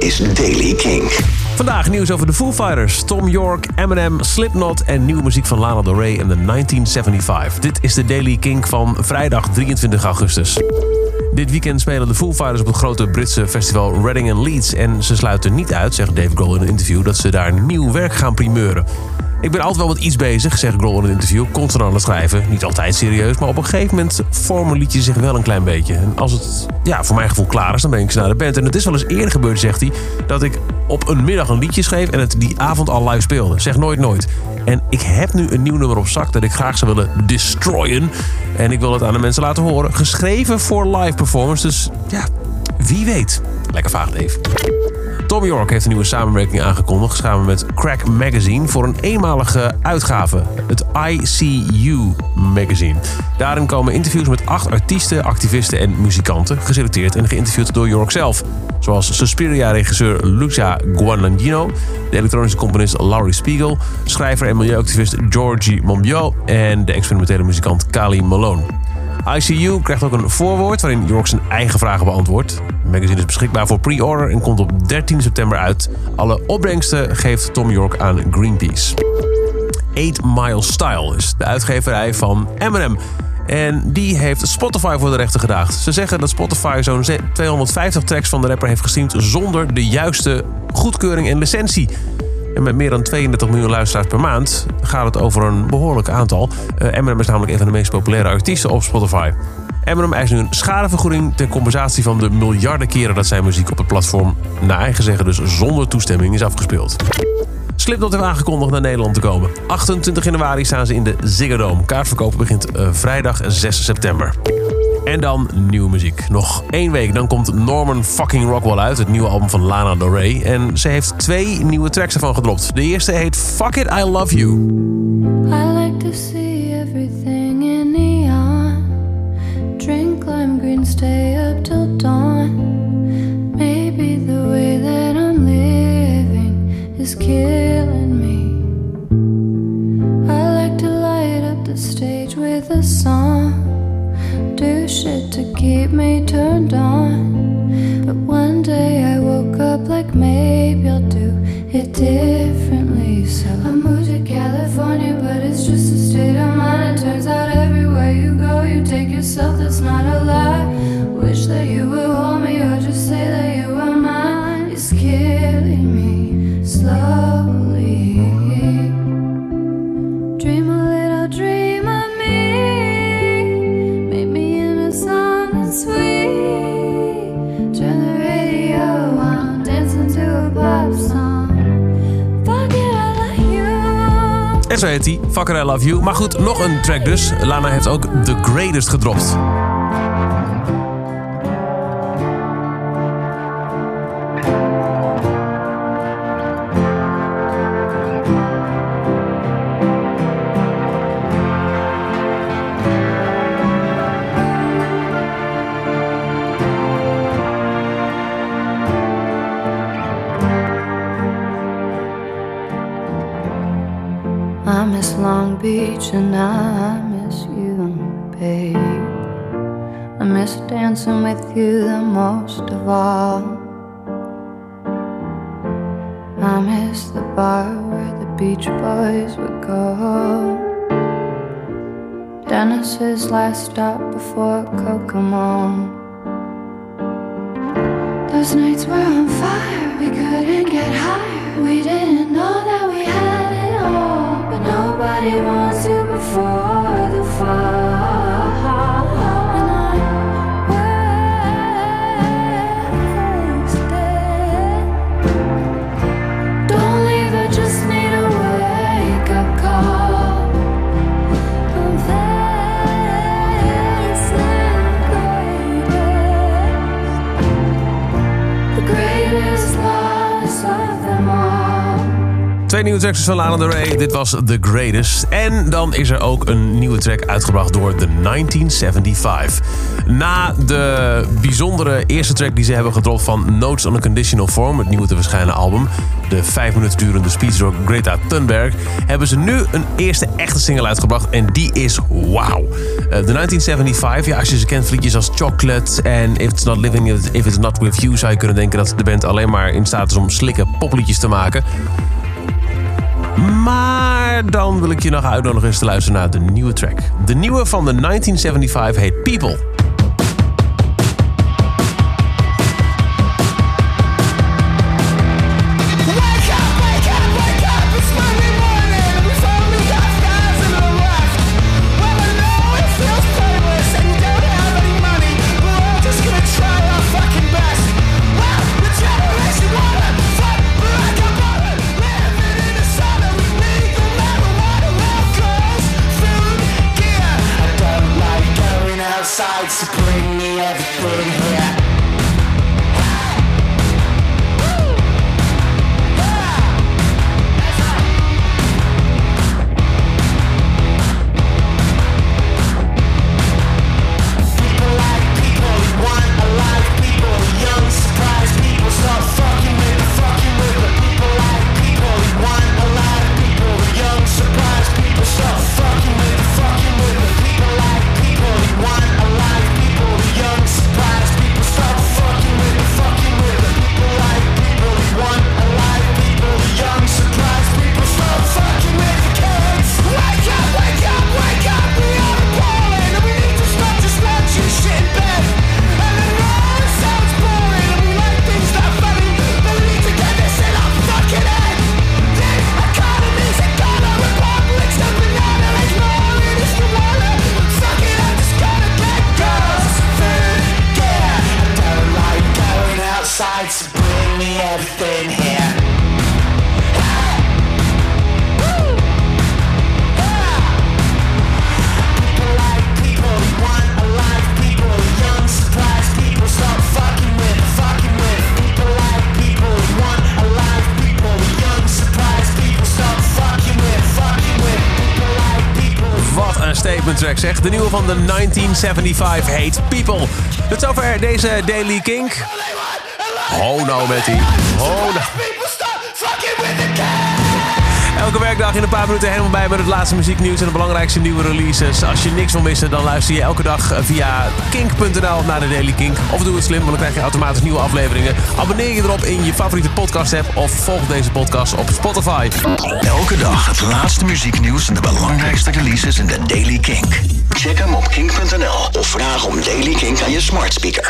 is Daily King. Vandaag nieuws over de Foo Fighters, Tom York, Eminem, Slipknot en nieuwe muziek van Lana Del Rey en de 1975. Dit is de Daily King van vrijdag 23 augustus. Dit weekend spelen de Foo Fighters op het grote Britse festival Reading and Leeds. En ze sluiten niet uit, zegt Dave Grohl in een interview, dat ze daar nieuw werk gaan primeuren. Ik ben altijd wel met iets bezig, zegt Grohl in een interview. Constant aan het schrijven. Niet altijd serieus, maar op een gegeven moment vormen liedje zich wel een klein beetje. En als het ja, voor mijn gevoel klaar is, dan breng ik naar de band. En het is wel eens eerder gebeurd, zegt hij, dat ik op een middag een liedje schreef en het die avond al live speelde. Zeg nooit nooit. En ik heb nu een nieuw nummer op zak dat ik graag zou willen destroyen. En ik wil het aan de mensen laten horen. Geschreven voor live performance, dus ja, wie weet. Lekker vaag, Dave. Tom York heeft een nieuwe samenwerking aangekondigd samen met Crack Magazine voor een eenmalige uitgave, het ICU Magazine. Daarin komen interviews met acht artiesten, activisten en muzikanten, geselecteerd en geïnterviewd door York zelf. Zoals Suspiria-regisseur Lucia Guadagnino, de elektronische componist Laurie Spiegel, schrijver en milieuactivist Georgie Monbiot en de experimentele muzikant Kali Malone. ICU krijgt ook een voorwoord waarin York zijn eigen vragen beantwoordt. Het magazine is beschikbaar voor pre-order en komt op 13 september uit. Alle opbrengsten geeft Tom York aan Greenpeace. 8 Mile Style is de uitgeverij van Eminem. En die heeft Spotify voor de rechter gedaagd. Ze zeggen dat Spotify zo'n 250 tracks van de rapper heeft gestreamd zonder de juiste goedkeuring en licentie. En met meer dan 32 miljoen luisteraars per maand gaat het over een behoorlijk aantal. Uh, Eminem is namelijk een van de meest populaire artiesten op Spotify. Eminem eist nu een schadevergoeding ten compensatie van de miljarden keren dat zijn muziek op het platform, naar eigen zeggen dus zonder toestemming, is afgespeeld. Slipknot heeft aangekondigd naar Nederland te komen. 28 januari staan ze in de Ziggo Dome. Kaartverkopen begint uh, vrijdag 6 september. En dan nieuwe muziek. Nog één week, dan komt Norman fucking Rockwell uit. Het nieuwe album van Lana Del Rey. En ze heeft twee nieuwe tracks ervan gedropt. De eerste heet Fuck It, I Love You. I like to see everything in neon. Drink lime green, stay up till dawn. Maybe the way that I'm living is killing me. I like to light up the stage with a song. Do shit to keep me turned on. But one day I woke up like maybe I'll do it differently. So I moved to California, but it's just a state of mind. It turns out everywhere you go, you take yourself, that's not a lie. Wish that you would heet hij, Fuck It, I Love You. Maar goed, nog een track dus. Lana heeft ook The Greatest gedropt. Long Beach and I miss you, babe. I miss dancing with you the most of all. I miss the bar where the beach boys would go. Dennis's last stop before Kokomo. Those nights were on fire, we couldn't get higher. We didn't anyone to before the fall. Nieuwe tracks van Lana Del Rey. Dit was The Greatest. En dan is er ook een nieuwe track uitgebracht door The 1975. Na de bijzondere eerste track die ze hebben gedropt van Notes on a Conditional Form, het nieuwe te verschijnen album, de vijf minuten durende speech door Greta Thunberg, hebben ze nu een eerste echte single uitgebracht en die is wauw. The 1975, ja, als je ze kent, liedjes als Chocolate en If It's Not Living, If It's Not With You, zou je kunnen denken dat de band alleen maar in staat is om slikken popliedjes te maken. Maar dan wil ik je nog uitnodigen eens te luisteren naar de nieuwe track. De nieuwe van de 1975 heet People. Statement track zeg. De nieuwe van de 1975 heet People. Tot zover deze Daily Kink. Oh nou met die. Oh nou. Elke werkdag in een paar minuten helemaal bij met het laatste muzieknieuws en de belangrijkste nieuwe releases. Als je niks wil missen, dan luister je elke dag via kink.nl naar de Daily Kink. Of doe het slim, want dan krijg je automatisch nieuwe afleveringen. Abonneer je erop in je favoriete podcast app of volg deze podcast op Spotify. Elke dag het laatste muzieknieuws en de belangrijkste releases in de Daily Kink. Check hem op kink.nl of vraag om Daily Kink aan je smart speaker.